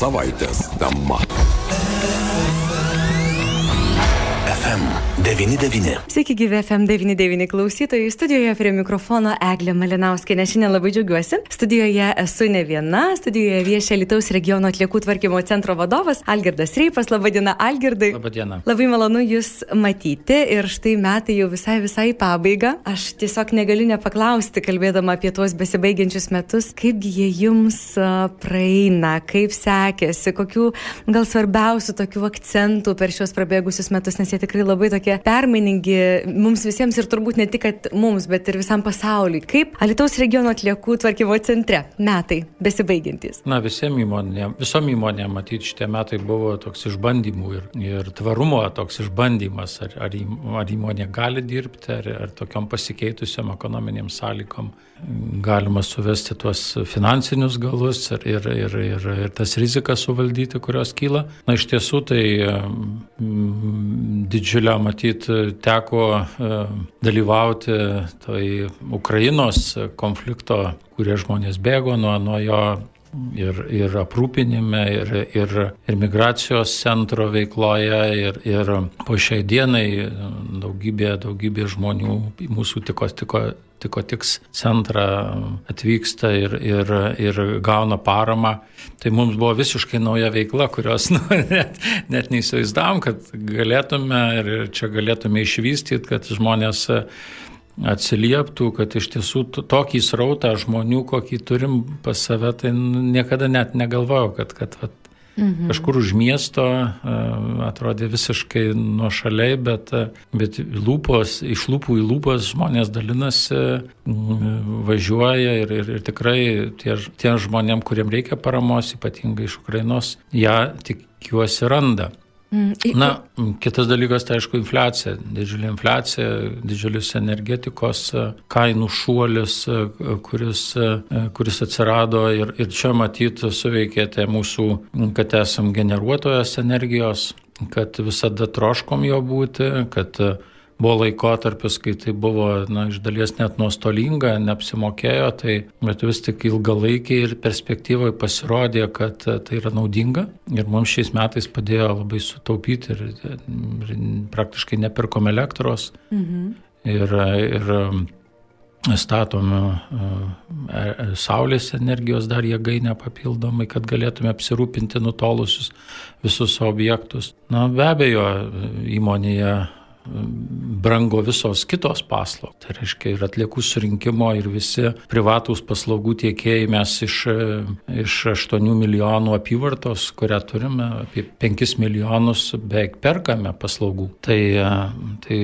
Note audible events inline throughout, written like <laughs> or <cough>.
Savaitės tema. FM99. Sveiki, gyvi FM99 klausytojai. Studijoje prie mikrofono Eglė Malinauskė. Nes šiandien labai džiaugiuosi. Studijoje esu ne viena. Studijoje viešia Lietuvos regiono atliekų tvarkymo centro vadovas Algirdas Reipas. Labadiena, Algirdai. Labadiena. Labai malonu Jūs matyti. Ir štai metai jau visai visai į pabaigą. Aš tiesiog negaliu nepaklausti, kalbėdama apie tuos besibaigiančius metus, kaipgi jie Jums praeina, kaip sekėsi, kokių gal svarbiausių tokių akcentų per šios prabėgusius metus, nes jie tikrai labai tokie permainingi mums visiems ir turbūt ne tik mums, bet ir visam pasauliui. Kaip Alitaus regiono atliekų tvarkymo centre metai besibaigiantys? Na, visiems įmonėm, visom įmonėm, matyti, šitie metai buvo toks išbandymų ir, ir tvarumo toks išbandymas, ar, ar, ar įmonė gali dirbti, ar, ar tokiam pasikeitusiam ekonominiam sąlygom galima suvesti tuos finansinius galus ir, ir, ir, ir, ir tas rizikas suvaldyti, kurios kyla. Na, iš tiesų tai didžiulio matyti teko e, dalyvauti toj Ukrainos konflikto, kurie žmonės bėgo nuo, nuo jo ir, ir aprūpinime, ir, ir, ir migracijos centro veikloje, ir, ir po šiai dienai daugybė, daugybė žmonių mūsų tiko, tiko, tiko tiks centrą atvyksta ir, ir, ir gauna paramą. Tai mums buvo visiškai nauja veikla, kurios <laughs> nu, net, net neįsivaizdavom, kad galėtume ir čia galėtume išvystyti, kad žmonės atsilieptų, kad iš tiesų tokį srautą žmonių, kokį turim pas save, tai niekada net negalvojau, kad, kad vat, mhm. kažkur už miesto atrodė visiškai nuošaliai, bet, bet lūpos, iš lūpų į lūpas žmonės dalinasi, važiuoja ir, ir, ir tikrai tie, tie žmonėm, kuriem reikia paramos, ypatingai iš Ukrainos, ją tikiuosi randa. Mm, Na, kitas dalykas, tai aišku, infliacija. Didžiulė infliacija, didžiulis energetikos e, kainų šuolis, e, kuris, e, kuris atsirado ir, ir čia matyti suveikėte mūsų, kad esam generuotojas energijos, kad visada troškom jo būti, kad buvo laikotarpis, kai tai buvo na, iš dalies net nuostolinga, neapsimokėjo, tai, bet vis tik ilgalaikiai ir perspektyvoje pasirodė, kad tai yra naudinga ir mums šiais metais padėjo labai sutaupyti ir, ir praktiškai nepirkom elektros. Mhm. Ir, ir statom e, e, saulės energijos dar jėgainę papildomai, kad galėtume apsirūpinti nutolusius visus objektus. Na, be abejo, įmonėje brango visos kitos paslaugos. Tai reiškia ir atliekų surinkimo, ir visi privatūs paslaugų tiekėjai mes iš, iš 8 milijonų apyvartos, kurią turime, apie 5 milijonus beveik perkame paslaugų. Tai, tai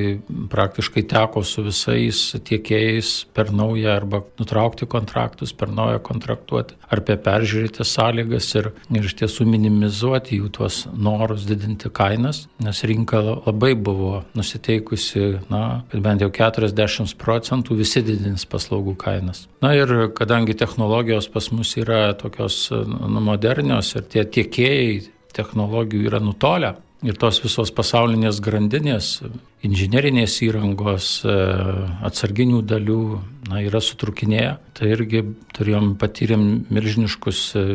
praktiškai teko su visais tiekėjais per naują arba nutraukti kontraktus, per naują kontraktuoti, ar apie peržiūrėti sąlygas ir, ir iš tiesų minimizuoti jų tuos norus didinti kainas, nes rinka labai buvo nusipirkta nusiteikusi, na, kad bent jau 40 procentų visi didins paslaugų kainas. Na ir kadangi technologijos pas mus yra tokios nu, modernios ir tie tiekėjai technologijų yra nutolę, ir tos visos pasaulinės grandinės, inžinerinės įrangos, atsarginių dalių na, yra sutrukinėję. Tai irgi turėjom patyrėm milžiniškus e,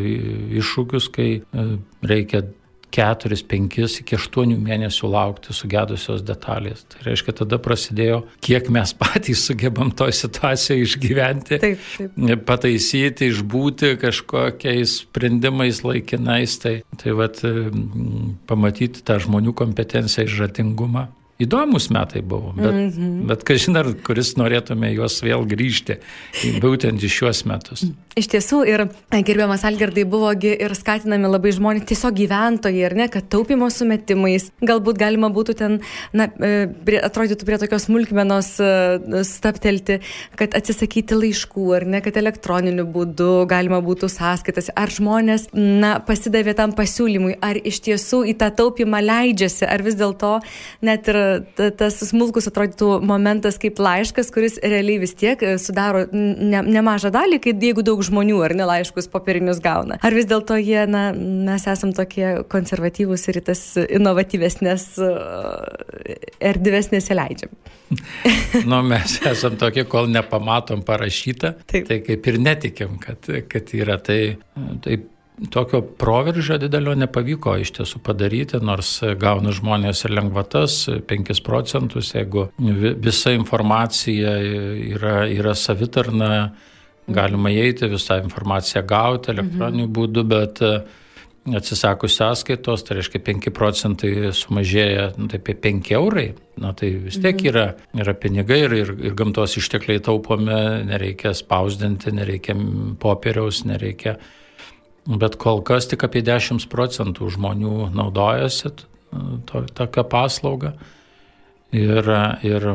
iššūkius, kai e, reikia 4, 5 iki 8 mėnesių laukti sugedusios detalės. Tai reiškia, tada prasidėjo, kiek mes patys sugebam toj situacijoje išgyventi, taip, taip. pataisyti, išbūti kažkokiais sprendimais laikinais. Tai, tai vat, pamatyti tą žmonių kompetenciją ir žatingumą įdomus metai buvo, bet, mm -hmm. bet kažin ar kuris norėtume juos vėl grįžti, būtent į šiuos metus. Iš tiesų, ir gerbiamas Algerdai buvogi ir skatinami labai žmonės, tiesiog gyventojai, ar ne, kad taupimo sumetimais, galbūt galima būtų ten, na, e, prie, atrodytų prie tokios smulkmenos e, staptelti, kad atsisakyti laiškų, ar ne, kad elektroniniu būdu galima būtų sąskaitas, ar žmonės, na, pasidavė tam pasiūlymui, ar iš tiesų į tą taupimą leidžiasi, ar vis dėlto net ir tas smulkus atrodytų momentas kaip laiškas, kuris realiai vis tiek e, sudaro ne, nemažą dalį, kai jeigu daug žmonių ar ne laiškus popierinius gauna. Ar vis dėlto jie, na, mes esam tokie konservatyvūs ir tas inovatyvesnės e, erdvės nesileidžiam. <laughs> nu, mes esam tokie, kol nepamatom parašytą, Taip. tai kaip ir netikim, kad, kad yra. Tai, tai tokio proveržio didelio nepavyko iš tiesų padaryti, nors gauna žmonės ir lengvatas 5 procentus, jeigu visa informacija yra, yra savitarna, galima įeiti, visą informaciją gauti elektroniniu mhm. būdu, bet atsisakus sąskaitos, tai reiškia 5 procentai sumažėja, nu, tai apie 5 eurai, na tai vis tiek mhm. yra, yra pinigai ir, ir, ir gamtos ištekliai taupome, nereikia spausdinti, nereikia popieriaus, nereikia Bet kol kas tik apie 10 procentų žmonių naudojasi to, tokią paslaugą. Ir, ir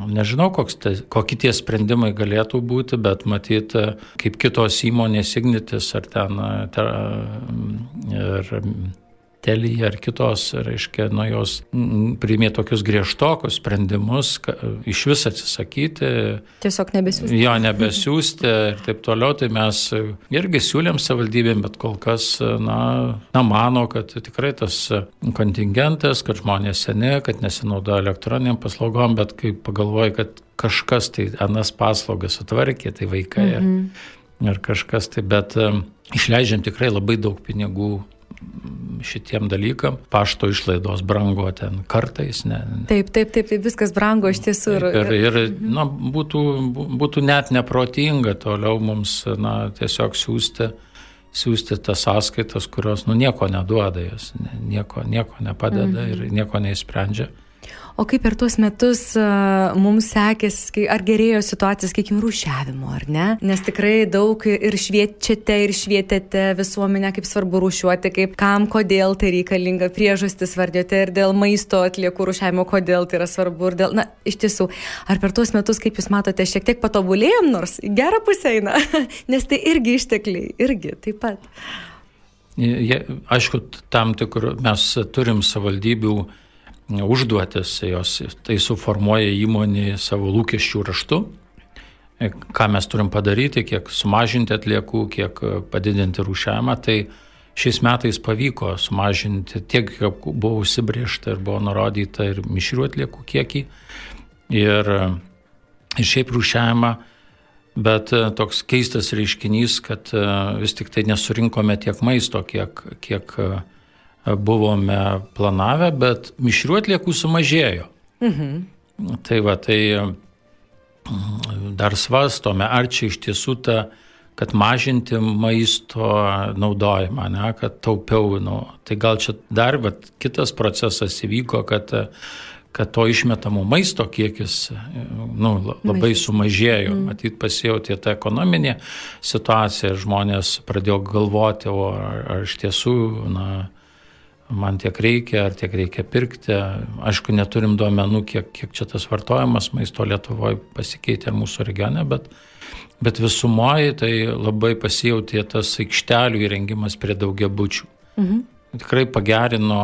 nežinau, te, kokie tie sprendimai galėtų būti, bet matyt, kaip kitos įmonės Ignitis ar ten, ten ir Telija ar kitos, reiškia, nuo jos priimė tokius griežtokus sprendimus, ka, iš vis atsisakyti. Tiesiog nebesiūsti. Jo, nebesiūsti ir taip toliau, tai mes irgi siūlėm savivaldybėm, bet kol kas, na, na, mano, kad tikrai tas kontingentas, kad žmonės seni, kad nesinaudoja elektroniniam paslaugom, bet kai pagalvoji, kad kažkas tai anas paslaugas sutvarkė, tai vaikai. Mm -hmm. Ir kažkas tai, bet um, išleidžiam tikrai labai daug pinigų šitiem dalykam. Pašto išlaidos brango ten kartais. Ne, ne. Taip, taip, taip, taip, viskas brango iš tiesų. Ir, ir, ir na, būtų, būtų net neprotinga toliau mums na, tiesiog siūsti siūsti tas sąskaitas, kurios nu, nieko neduoda, jos nieko, nieko nepadeda mhm. ir nieko neįsprendžia. O kaip per tuos metus uh, mums sekėsi, ar gerėjo situacija, sakykime, rūšiavimo, ar ne? Nes tikrai daug ir šviečiate, ir švietėte visuomenę, kaip svarbu rūšiuoti, kaip kam, kodėl tai reikalinga, priežastis vardėte ir dėl maisto atliekų rūšiavimo, kodėl tai yra svarbu ir dėl, na, iš tiesų, ar per tuos metus, kaip jūs matote, šiek tiek patobulėjom, nors gerą pusę eina, <laughs> nes tai irgi ištekliai, irgi taip pat. Aišku, tam tikrų mes turim savaldybių užduotis, jos tai suformuoja įmonį savo lūkesčių raštu, ką mes turim padaryti, kiek sumažinti atliekų, kiek padidinti rūšiavimą. Tai šiais metais pavyko sumažinti tiek, kiek buvo užsibriešta ir buvo nurodyta ir mišrių atliekų kiekį. Ir, ir šiaip rūšiavimą, bet e, toks keistas reiškinys, kad e, vis tik tai nesurinkome tiek maisto, kiek, kiek buvome planavę, bet mišrių atliekų sumažėjo. Mhm. Tai va, tai mm, dar svastome, ar čia iš tiesų ta, kad mažinti maisto naudojimą, ne, kad taupiau, nu, tai gal čia dar va, kitas procesas įvyko, kad, kad to išmetamo maisto kiekis nu, labai sumažėjo. Mm. Matyt, pasijauti ta ekonominė situacija, žmonės pradėjo galvoti, o ar, ar iš tiesų, na, man tiek reikia, ar tiek reikia pirkti. Aišku, neturim duomenų, kiek, kiek čia tas vartojimas maisto Lietuvoje pasikeitė mūsų regione, bet, bet visumoje tai labai pasijautė tas aikštelių įrengimas prie daugiabučių. Mhm. Tikrai pagerino,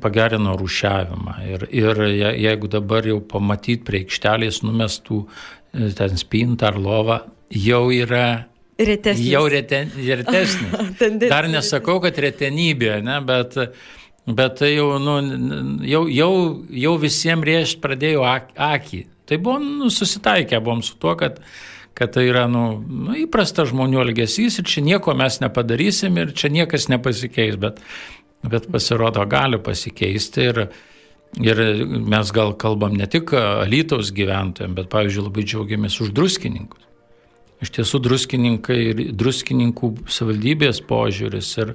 pagerino rūšiavimą. Ir, ir jeigu dabar jau pamatyt prie aikštelės numestų e, ten spintą ar lovą, jau yra Retesnis. Jau reten, retesnis. <laughs> Dar nesakau, kad retenybė, ne, bet, bet tai jau, nu, jau, jau, jau visiems riešt pradėjo akį. Tai buvo nu, susitaikę, buvom su tuo, kad, kad tai yra nu, nu, įprastas žmonių elgesys ir čia nieko mes nepadarysim ir čia niekas nepasikeis, bet, bet pasirodo gali pasikeisti. Ir, Ir mes gal kalbam ne tik Alytaus gyventojams, bet, pavyzdžiui, labai džiaugiamės už druskininkus. Iš tiesų druskininkai ir druskininkų savivaldybės požiūris ir,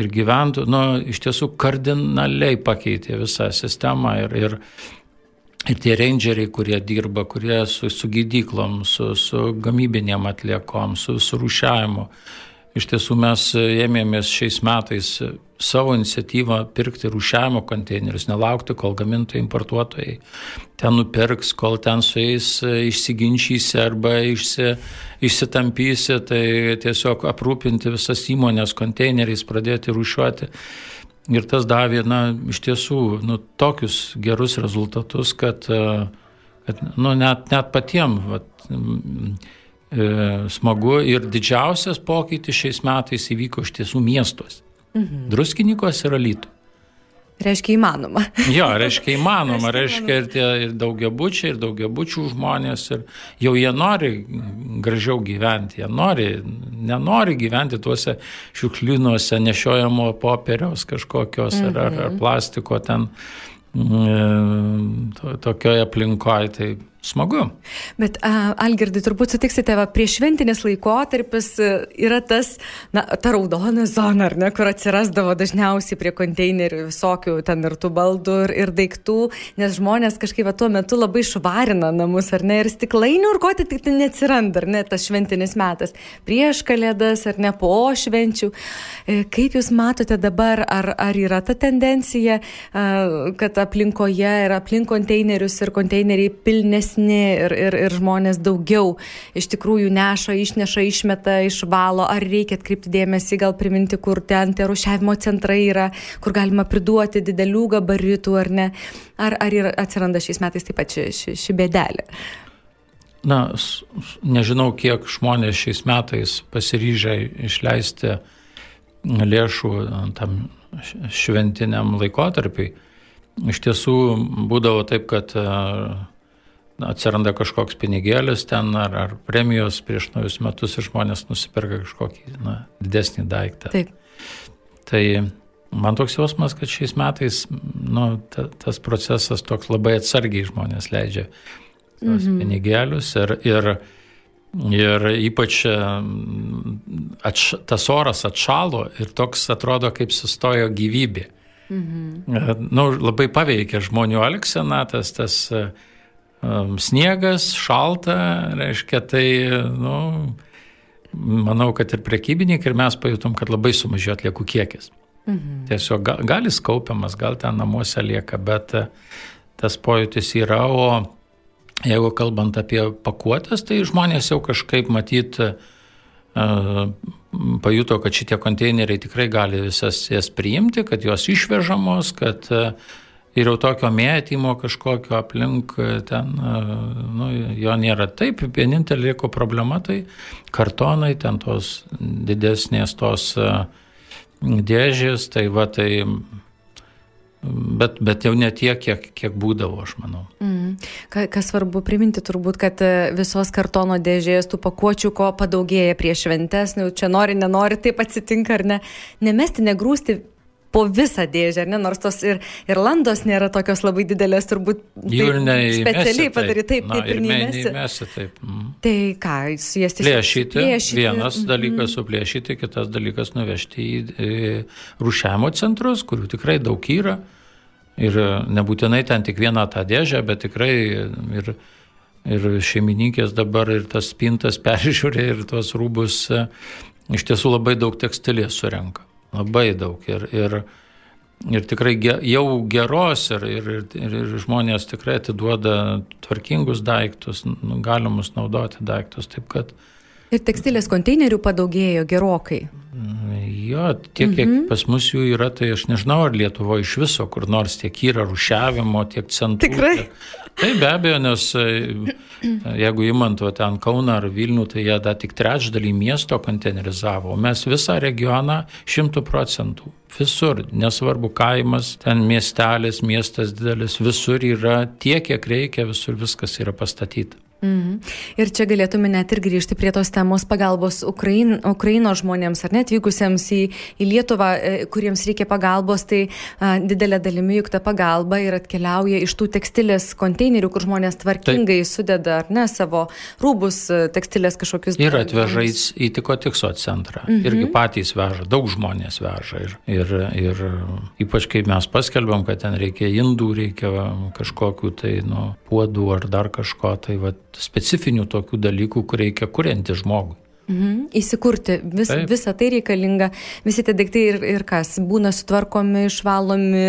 ir gyventų, nu, iš tiesų kardinaliai pakeitė visą sistemą ir, ir, ir tie rangeriai, kurie dirba, kurie su, su gydyklom, su, su gamybinėm atliekom, su, su rušiavimu. Iš tiesų mes ėmėmės šiais metais savo iniciatyvą pirkti rūšiavimo konteinerius, nelaukti, kol gamintojai, importuotojai ten nupirks, kol ten su jais išsiginčysi arba išsi, išsitampysi, tai tiesiog aprūpinti visas įmonės konteineriais, pradėti rūšiuoti. Ir tas davė, na, iš tiesų, nu, tokius gerus rezultatus, kad, kad nu, net, net patiem vat, e, smagu ir didžiausias pokytis šiais metais įvyko iš tiesų miestuose. Mhm. Druskinikos ir Alytų. Reiškia įmanoma. <laughs> Jo, reiškia įmanoma, reiškia ir, tie, ir daugiabučiai, ir daugiabučių žmonės, ir jau jie nori gražiau gyventi, jie nori, nenori gyventi tuose šiuklinuose nešiojamo popieriaus kažkokios ar, ar, ar mhm. plastiko ten mm, to, tokioje aplinkoje. Tai Smagu. Bet a, Algirdai, turbūt sutiksite, va, prieš šventinis laikotarpis e, yra tas, na, ta raudona zona, ar ne, kur atsirasdavo dažniausiai prie konteinerių visokių ten ir tų baldų ir, ir daiktų, nes žmonės kažkaip va, tuo metu labai švarina namus, ar ne, ir stiklainių ir ko tik tai neatsiranda, ar ne, tas šventinis metas. Prieš kalėdas, ar ne, po švenčių. E, kaip Jūs matote dabar, ar, ar yra ta tendencija, kad aplinkoje ir aplink konteinerius ir konteineriai pilnesni? Geresni ir, ir, ir žmonės daugiau iš tikrųjų neša, išneša, išmeta, išvalo, ar reikia atkreipti dėmesį, gal priminti, kur ten tie rušiavimo centrai yra, kur galima priduoti didelių gabaritų ar ne, ar, ar atsiranda šiais metais taip pat ši, ši, ši bėdelė. Na, nežinau, kiek žmonės šiais metais pasiryžę išleisti lėšų tam šventiniam laikotarpiai. Iš tiesų būdavo taip, kad atsiranda kažkoks pinigėlis ten ar, ar premijos prieš naujus metus ir žmonės nusipirka kažkokį na, didesnį daiktą. Taip. Tai man toks jausmas, kad šiais metais nu, ta, tas procesas toks labai atsargiai žmonės leidžia tos mhm. pinigėlius ir, ir, ir ypač atš, tas oras atšalo ir toks atrodo kaip sustojo gyvybė. Mhm. Nu, labai paveikia žmonių elgseną, tas, tas sniegas, šalta, reiškia, tai, nu, manau, kad ir prekybininkai, ir mes pajutom, kad labai sumažėjo atliekų kiekis. Mhm. Tiesiog gal, gal jis kaupiamas, gal ten namuose lieka, bet e, tas pojūtis yra, o jeigu kalbant apie pakuotės, tai žmonės jau kažkaip matyti uh, e, pajuto, kad šitie konteineriai tikrai gali visas jas priimti, kad jos išvežamos, kad uh, ir jau tokio mėtymo kažkokio aplink ten, nu, jo nėra. Taip, vienintelė liko problema tai kartonai, ten tos didesnės tos dėžės, tai va tai Bet, bet jau ne tiek, kiek, kiek būdavo, aš manau. Mm. Kas svarbu priminti, turbūt, kad visos kartono dėžės, tų pakuočių, ko padaugėja prieš šventes, nu, čia nori, nenori, taip atsitinka ar ne. Nemesti, negrūsti po visą dėžę, ne? nors tos ir, ir landos nėra tokios labai didelės, turbūt ne specialiai padaryti taip, Na, taip ir neįmesi. taip. Mm. Tai ką, su jas tiesiog plėšyti. plėšyti. Vienas mm. dalykas suplėšyti, kitas dalykas nuvežti į, į rušiamo centrus, kurių tikrai daug yra. Ir nebūtinai ten tik vieną tą dėžę, bet tikrai ir, ir šeimininkės dabar ir tas spintas peržiūrė ir tuos rūbus iš tiesų labai daug tekstilės surenka. Labai daug. Ir, ir, ir tikrai ge, jau geros ir, ir, ir, ir žmonės tikrai atiduoda tvarkingus daiktus, nu, galimus naudoti daiktus. Taip kad Ir tekstilės konteinerių padaugėjo gerokai. Jo, tiek, kiek mhm. pas mus jų yra, tai aš nežinau, ar Lietuvo iš viso kur nors tiek yra rušiavimo, tiek centrų. Tikrai? Tai be abejo, nes e, jeigu įmant ten Kauną ar Vilnių, tai jie dar tik trečdalį miesto konteinerizavo, o mes visą regioną šimtų procentų. Visur, nesvarbu kaimas, ten miestelis, miestas didelis, visur yra tiek, kiek reikia, visur viskas yra pastatyta. Mhm. Ir čia galėtume net ir grįžti prie tos temos pagalbos Ukrain, Ukraino žmonėms, ar net vykusiems į, į Lietuvą, e, kuriems reikia pagalbos, tai a, didelė dalimi juk ta pagalba ir atkeliauja iš tų tekstilės konteinerių, kur žmonės tvarkingai tai. sudeda, ar ne, savo rūbus, e, tekstilės kažkokius. Ir atveža į, į tiko tikso centrą. Mhm. Irgi patys veža, daug žmonės veža. Ir, ir, ir ypač kai mes paskelbėm, kad ten reikia indų, reikia kažkokių tai, nu, puodų ar dar kažko, tai va specifinių tokių dalykų, kur reikia kurianti žmogui. Mhm. Įsikurti, vis, Taip. visa tai reikalinga, visi tie daiktai ir, ir kas, būna sutvarkomi, išvalomi,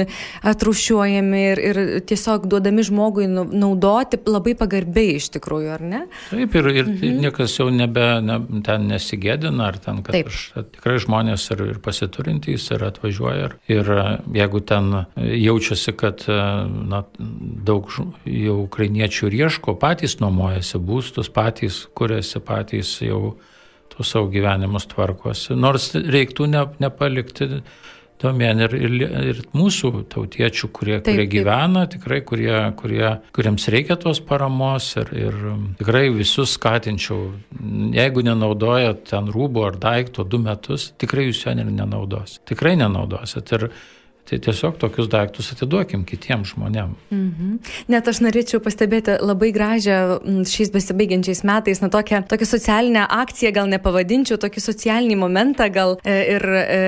atrušiuojami ir, ir tiesiog duodami žmogui nu, naudoti labai pagarbiai iš tikrųjų, ar ne? Taip, ir, ir mhm. niekas jau nebe ne, ten nesigėdina, ar ten, kad aš, tikrai žmonės ir, ir pasiturintys ir atvažiuoja. Ir, ir jeigu ten jaučiasi, kad na, daug jau ukrainiečių ir ieško, patys nuomojasi būstus, patys kuriasi, patys jau tų savo gyvenimus tvarkosi. Nors reiktų ne, nepalikti domėn ir, ir, ir mūsų tautiečių, kurie, taip, kurie gyvena, taip. tikrai, kurie, kurie, kuriems reikia tos paramos ir, ir tikrai visus skatinčiau, jeigu nenaudojat ten rūbo ar daikto du metus, tikrai jūs jo nenaudosit. Tikrai nenaudosit. Ir, Tai tiesiog tokius daiktus atiduokim kitiems žmonėms. Mhm. Net aš norėčiau pastebėti labai gražią šiais besibaigiančiais metais, na tokią, tokią socialinę akciją, gal nepavadinčiau, tokį socialinį momentą, gal e, ir e,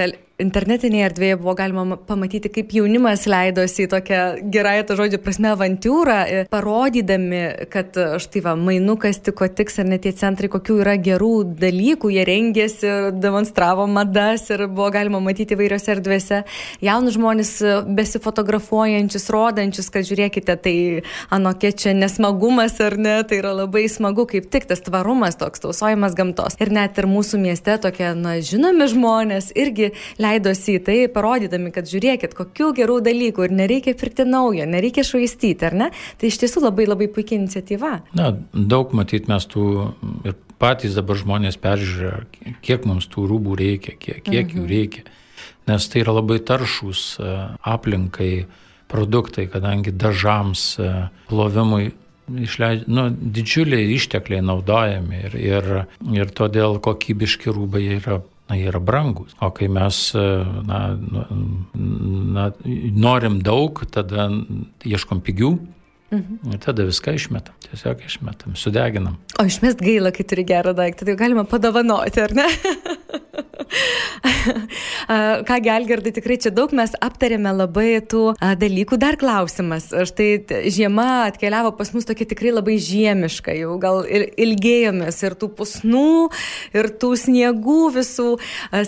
internetinėje erdvėje buvo galima pamatyti, kaip jaunimas leidosi į tokią gerąją to žodžio prasme avantūrą, e, parodydami, kad e, štai va, mainukas tiko tiks ar net tie centrai, kokių yra gerų dalykų, jie rengėsi, demonstravo madas ir buvo galima matyti vairiose erdvėse jaunus žmonės e, besifotografuojančius, rodančius, kad žiūrėkite, tai anokie čia nesmagumas ar ne, tai yra labai smagu, kaip tik tas tvarumas toks, tausojimas gamtos. Ir net ir mūsų mieste tokie, na, žinomi žmonės irgi leidosi leidosi į tai, parodydami, kad žiūrėkit, kokių gerų dalykų ir nereikia pirkti naujo, nereikia švaistyti, ar ne? Tai iš tiesų labai labai puikia iniciatyva. Na, daug matyt mes tų ir patys dabar žmonės peržiūrė, kiek mums tų rūbų reikia, kiek, kiek mhm. jų reikia. Nes tai yra labai taršus e, aplinkai produktai, kadangi dažams, e, plovimui išleidžia, nu, didžiuliai ištekliai naudojami ir, ir, ir todėl kokybiški rūbai yra na, yra brangus. O kai mes na, nu, na, norim daug, tada ieškom pigių. Mhm. Ir tada viską išmetam, tiesiog išmetam, sudeginam. O išmest gaila, kai turi gerą daiktą, tai galima padovanoti, ar ne? <laughs> Ką Gelgirdai, tikrai čia daug mes aptarėme labai tų dalykų. Dar klausimas. Štai žiema atkeliavo pas mus tokia tikrai labai žiemiška, jau gal ir ilgėjomės ir tų pusnų, ir tų sniegų visų.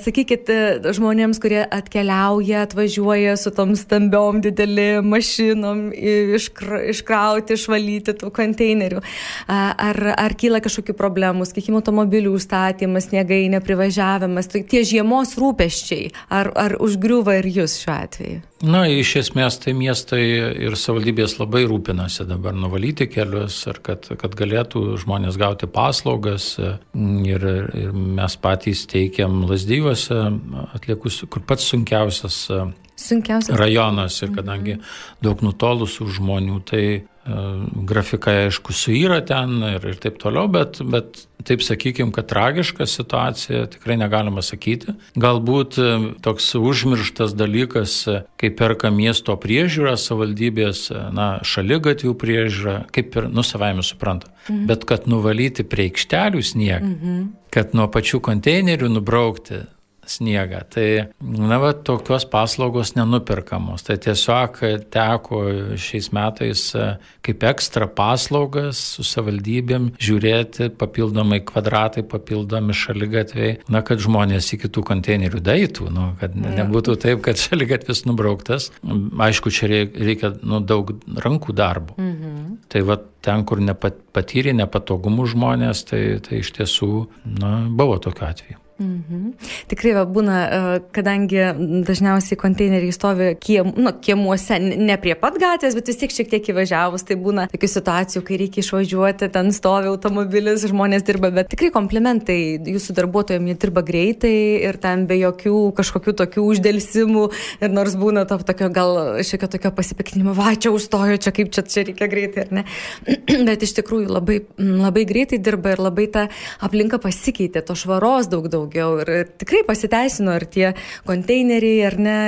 Sakykit, žmonėms, kurie atkeliauja, atvažiuoja su tom stambiom didelėm mašinom iškra, iškrauti, išvalyti tų konteinerių. Ar, ar kyla kažkokių problemų, sakykime, automobilių užstatymas, sniegai, neprivažiavimas. Tai tie žiemos rūpeščiai, ar, ar užgriuva ir jūs šiuo atveju? Na, iš esmės tai miestai ir savivaldybės labai rūpinasi dabar nuvalyti kelius ir kad, kad galėtų žmonės gauti paslaugas. Ir, ir mes patys teikiam lasdyjuose atliekus, kur pats sunkiausias sunkiausias rajonas ir kadangi daug nutolusių žmonių, tai grafikai aišku suyra ten ir, ir taip toliau, bet, bet taip sakykime, kad tragiška situacija tikrai negalima sakyti. Galbūt e, toks užmirštas dalykas, e, kai perka miesto priežiūrą savaldybės, e, na, šaligatvių priežiūrą, kaip ir, nu, savaime supranta. Mhm. Bet kad nuvalyti prie aikštelių sniegą, mhm. kad nuo pačių konteinerių nubraukti, sniegą. Tai, na, va, tokios paslaugos nenupirkamos. Tai tiesiog teko šiais metais e, kaip ekstra paslaugas su savaldybėm žiūrėti papildomai kvadratai, papildomi šaligatviai, na, kad žmonės į kitų konteinerių daitų, nu, kad nebūtų taip, kad <laughs> šaligatvis nubrauktas. Aišku, čia reikia nu, daug rankų darbų. Mhm. Tai va, ten, kur nepatyrė nepatogumų žmonės, tai, tai iš tiesų na, buvo tokiu atveju. Mhm. Tikrai va, būna, e, kadangi dažniausiai konteineriai stovi kiem, nu, kiemuose, ne prie pat gatvės, bet vis tiek šiek tiek įvažiavus, tai būna tokių situacijų, kai reikia išvažiuoti, ten stovi automobilis, žmonės dirba, bet tikrai komplimentai, jūsų darbuotojams jie dirba greitai ir ten be jokių kažkokių tokių uždėlsimų ir nors būna to tokio gal šiek tiek tokio pasipiktinimo, va, čia užstojo, čia kaip čia, čia reikia greitai, ar ne, <clears throat> bet iš tikrųjų labai, labai greitai dirba ir labai ta aplinka pasikeitė, to švaros daug daug daugiau. Ir tikrai pasiteisino ir tie konteineriai, ar ne,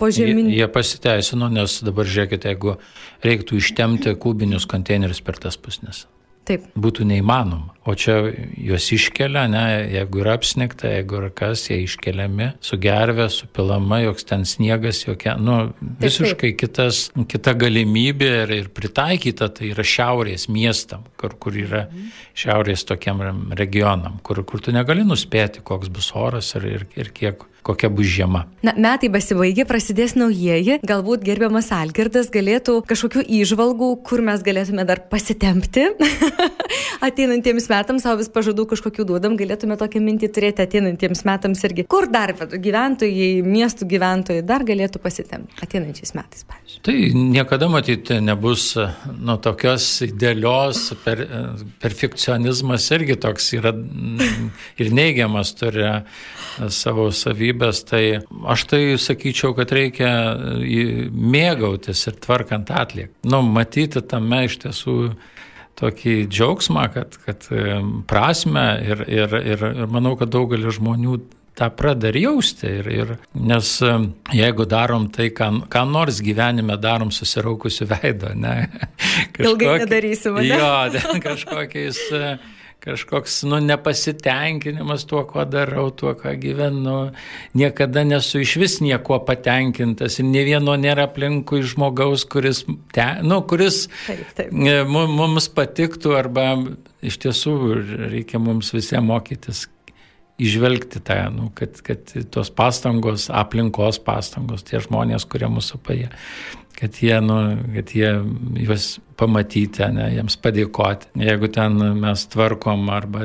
požeminiai. Jie, jie pasiteisino, nes dabar žiūrėkite, jeigu reiktų ištemti kubinius konteinerius per tas pusnes. Taip. Būtų neįmanoma. O čia juos iškelia, ne, jeigu yra apsnigta, jeigu yra kas, jie iškeliami, su gervė, su pilama, joks ten sniegas, jokia, nu, visiškai taip, taip. Kitas, kita galimybė ir, ir pritaikyta, tai yra šiaurės miestam, kur, kur yra mhm. šiaurės tokiam regionam, kur, kur tu negali nuspėti, koks bus oras ir, ir, ir kiek kokia bus žiema. Na, metai pasibaigė, prasidės naujieji, galbūt gerbiamas Algirdas galėtų kažkokių įžvalgų, kur mes galėtume dar pasitempti <laughs> ateinantiems metams, savo vis pažadų kažkokių duodam, galėtume tokią mintį turėti ateinantiems metams irgi. Kur dar gyventojai, miestų gyventojai dar galėtų pasitempti ateinančiais metais, pavyzdžiui. Tai niekada matyti nebus nu, tokios idealios, per, perfekcionizmas irgi toks yra ir neigiamas turi savo savybę stiprybės, tai aš tai sakyčiau, kad reikia mėgautis ir tvarkant atliek. Nu, matyti tame iš tiesų tokį džiaugsmą, kad, kad prasme ir, ir, ir, ir manau, kad daugelis žmonių tą pradeda ir jausti. Ir, ir, nes jeigu darom tai, ką, ką nors gyvenime darom susiraukusiu veidu, ne? <laughs> Kažkokį, Ilgai nedarysim, ne? Jo, kažkokiais kažkoks nu, nepasitenkinimas tuo, ko darau, tuo, ką gyvenu. Niekada nesu iš vis nieko patenkintas ir ne vieno nėra aplinkui žmogaus, kuris, te, nu, kuris taip, taip. E, mums patiktų arba iš tiesų reikia mums visiems mokytis išvelgti tą, nu, kad, kad tos pastangos, aplinkos pastangos, tie žmonės, kurie mūsų paė, kad jie, nu, kad jie juos pamatyti, ne, jiems padėkoti. Jeigu ten mes tvarkom arba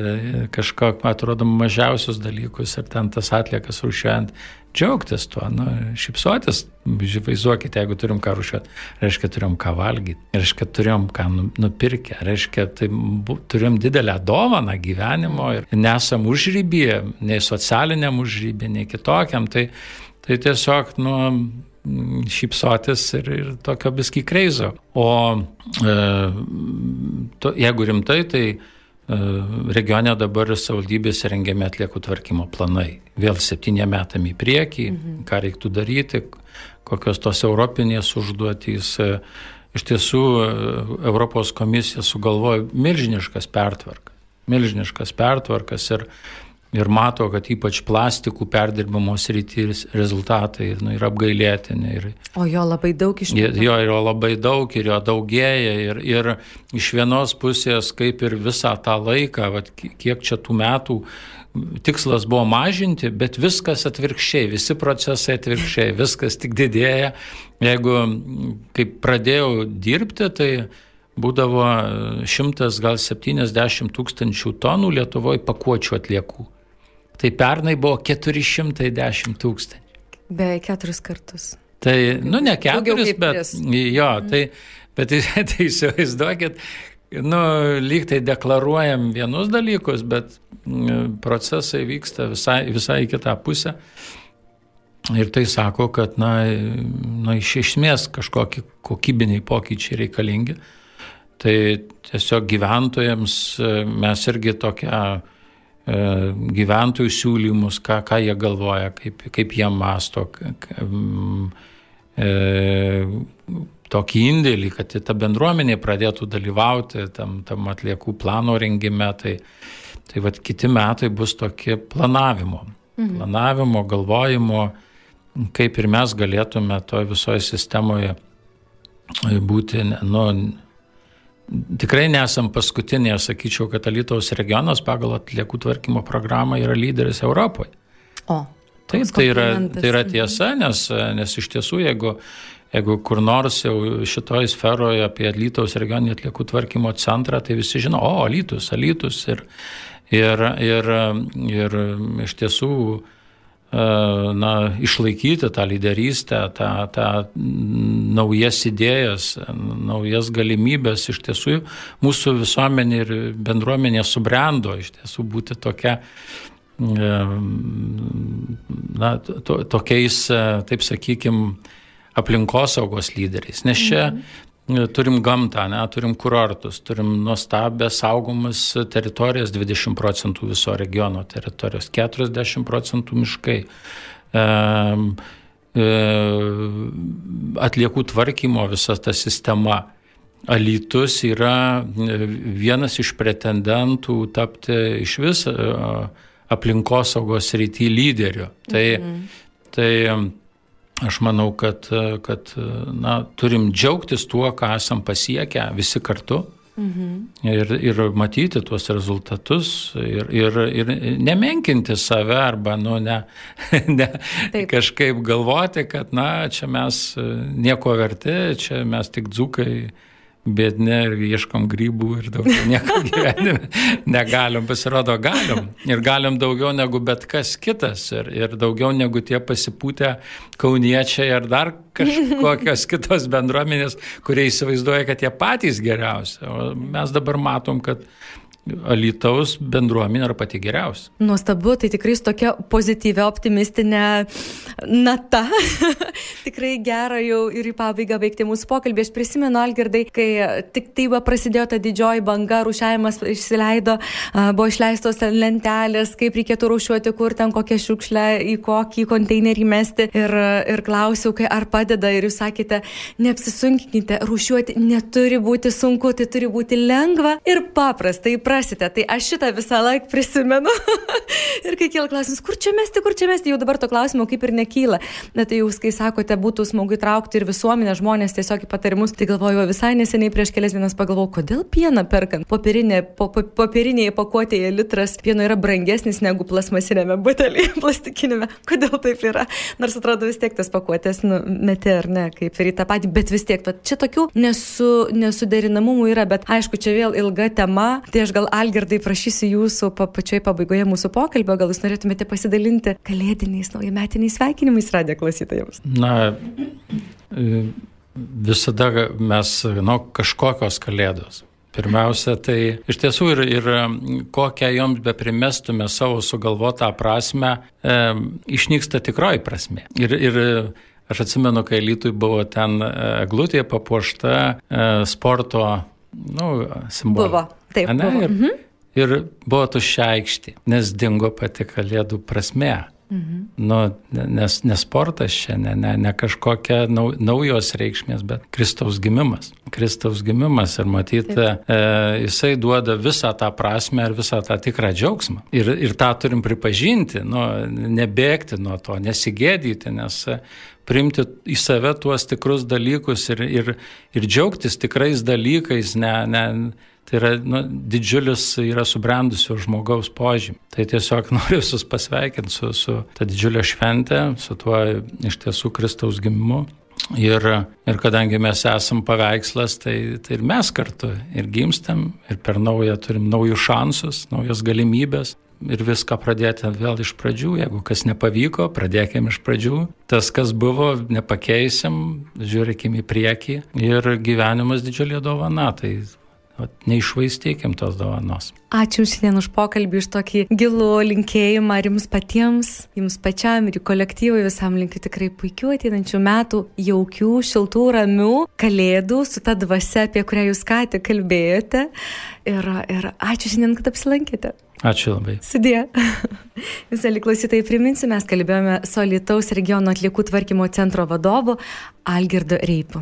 kažką, atrodo, mažiausius dalykus ir ten tas atliekas rušiuojant, džiaugtis tuo, nu, šipsuotis, vaizduokite, jeigu turim ką rušiuoti, reiškia turim ką valgyti, reiškia turim ką nu, nupirkę, reiškia tai bu, turim didelę dovaną gyvenimo ir nesam užrybėje, nei socialiniam užrybėje, nei kitokiam, tai, tai tiesiog, nu, šypsotis ir, ir tokio biski kreizo. O e, to, jeigu rimtai, tai e, regione dabar savaldybės rengiami atliekų tvarkymo planai. Vėl septyniem metam į priekį, mhm. ką reiktų daryti, kokios tos europinės užduotys. E, iš tiesų, e, Europos komisija sugalvojo milžiniškas pertvarkas. Milžiniškas pertvarkas ir ir mato, kad ypač plastikų perdirbimo sritis rezultatai nu, yra apgailėtini. Ir, o jo labai daug iš tikrųjų. Jo yra labai daug ir jo daugėja. Ir, ir iš vienos pusės, kaip ir visą tą laiką, vat, kiek čia tų metų, tikslas buvo mažinti, bet viskas atvirkščiai, visi procesai atvirkščiai, <laughs> viskas tik didėja. Jeigu kaip pradėjau dirbti, tai būdavo šimtas, gal 70 tūkstančių tonų Lietuvoje pakuočių atliekų tai pernai buvo 410 tūkstančių. Beveik keturis kartus. Tai, nu, ne keturis, bet, jo, mhm. tai, bet tai, <laughs> tai įsivaizduokit, nu, lyg tai deklaruojam vienus dalykus, bet procesai vyksta visai, visai kitą pusę. Ir tai sako, kad, na, na iš esmės kažkokie kokybiniai pokyčiai reikalingi. Tai tiesiog gyventojams mes irgi tokią E, gyventojų siūlymus, ką, ką jie galvoja, kaip, kaip jie masto, e, tokį indėlį, kad ta bendruomenė pradėtų dalyvauti tam, tam atliekų plano rengime. Tai, tai vad kiti metai bus tokie planavimo. Mhm. Planavimo, galvojimo, kaip ir mes galėtume toje visoje sistemoje būti, nu, Tikrai nesam paskutiniai, aš sakyčiau, kad Alytaus regionas pagal atliekų tvarkymo programą yra lyderis Europoje. O. Taip, tai yra, tai yra tiesa, nes, nes iš tiesų, jeigu, jeigu kur nors jau šitoje sferoje apie Alytaus regioninį atliekų tvarkymo centrą, tai visi žino, o, Alytus, Alytus. Ir, ir, ir, ir iš tiesų na, išlaikyti tą lyderystę, tą, tą naujas idėjas, naujas galimybės. Iš tiesų mūsų visuomenė ir bendruomenė subrendo iš tiesų būti tokia e, na, to, tokiais, e, taip sakykime, aplinkosaugos lyderiais. Nes čia mhm turim gamtą, ne, turim kurortus, turim nuostabę saugomas teritorijas, 20 procentų viso regiono teritorijos, 40 procentų miškai. E, e, atliekų tvarkymo visa ta sistema. Alytus yra vienas iš pretendentų tapti iš vis e, aplinkosaugos rytį lyderiu. Tai, mhm. tai Aš manau, kad, kad na, turim džiaugtis tuo, ką esam pasiekę visi kartu. Mhm. Ir, ir matyti tuos rezultatus ir, ir, ir nemenkinti save arba nu, ne, <laughs> ne, kažkaip galvoti, kad na, čia mes nieko verti, čia mes tik dzukai bėdne ir ieškom grybų ir daugiau <laughs> nieko gyvenime negalim, pasirodo galim. Ir galim daugiau negu bet kas kitas ir, ir daugiau negu tie pasipūtę kauniečiai ar dar kažkokios <laughs> kitos bendruomenės, kurie įsivaizduoja, kad jie patys geriausi. O mes dabar matom, kad Alitaus bendruomenė yra pati geriausia. Nuostabu, tai tikrai su tokia pozityvia, optimistinė nata. <laughs> tikrai gera jau ir į pabaigą baigti mūsų pokalbį. Aš prisimenu, Algirdai, kai tik tai va prasidėjo ta didžioji banga, rušiavimas išsileido, buvo išleistos lentelės, kaip reikėtų rušiuoti, kur ten kokią šiukšlę, į kokį konteinerį mesti. Ir, ir klausiau, kai ar padeda. Ir jūs sakėte, neapsisunkinkite, rušiuoti neturi būti sunku, tai turi būti lengva ir paprasta, įprasite. Tai aš šitą visą laiką prisimenu. <laughs> ir kai kyla klausimas, kur čia mesti, kur čia mesti, jau dabar to klausimo kaip ir nekyla. Bet tai jūs, kai sakote, būtų smagu įtraukti ir visuomenę, žmonės tiesiog į patarimus, tai galvoju, visai neseniai prieš kelias dienas pagalvojau, kodėl pieną perkant popierinė, po, po, popieriniai pakuotėje litras pieno yra brangesnis negu plasmasinėme butelyje, <laughs> plastikinėme. Kodėl taip yra? Nors atrodo vis tiek tas pakuotės nu, metė ar ne, kaip ir į tą patį, bet vis tiek, va, čia tokių nesu, nesuderinamumų yra, bet aišku, čia vėl ilga tema, tai aš gal Algirdai prašysiu jūsų pa, pačioj pabaigoje mūsų pokalbio, gal jūs norėtumėte pasidalinti kalėdiniais naujametiniais sveikinimais radijo klausytojams. Na, visada mes, nu, kažkokios kalėdos. Pirmiausia, tai iš tiesų ir, ir kokią joms be primestume savo sugalvotą prasme, e, išnyksta tikroji prasme. Ir, ir aš atsimenu, kai Lytui buvo ten eglutė papuošta e, sporto, nu, simbolu. Buvo, taip. Ne, buvo. ir, mhm. ir buvo tuščia aikštė, nes dingo pati kalėdų prasme. Mhm. Nu, nes, nes sportas čia ne, ne, ne kažkokia nau, naujos reikšmės, bet Kristaus gimimas. Kristaus gimimas ir matyti, e, jisai duoda visą tą prasme ir visą tą tikrą džiaugsmą. Ir, ir tą turim pripažinti, nu, nebėgti nuo to, nesigėdyti, nes priimti į save tuos tikrus dalykus ir, ir, ir džiaugtis tikrais dalykais, ne, ne, Tai yra nu, didžiulis yra subrendusio žmogaus požymį. Tai tiesiog <laughs> noriu visus pasveikinti su, su ta didžiulė šventė, su tuo iš tiesų Kristaus gimimu. Ir, ir kadangi mes esam paveikslas, tai, tai ir mes kartu ir gimstam, ir per naują turim naujus šansus, naujas galimybės. Ir viską pradėti vėl iš pradžių. Jeigu kas nepavyko, pradėkime iš pradžių. Tas, kas buvo, nepakeisim, žiūrėkime į priekį. Ir gyvenimas didžiulė dovana. Tai neišvaistykim tos dovanos. Ačiū šiandien už pokalbį, už tokį gilų linkėjimą ir jums patiems, jums pačiam ir kolektyvui visam linkiu tikrai puikių ateinančių metų, jaukių, šiltų, ramių kalėdų su ta dvasia, apie kurią jūs ką tik kalbėjote. Ir, ir ačiū šiandien, kad apsilankėte. Ačiū labai. Sudė. <laughs> Visą liklausytai priminsiu, mes kalbėjome su Lietuvos regiono atliekų tvarkymo centro vadovu Algirdu Reipu.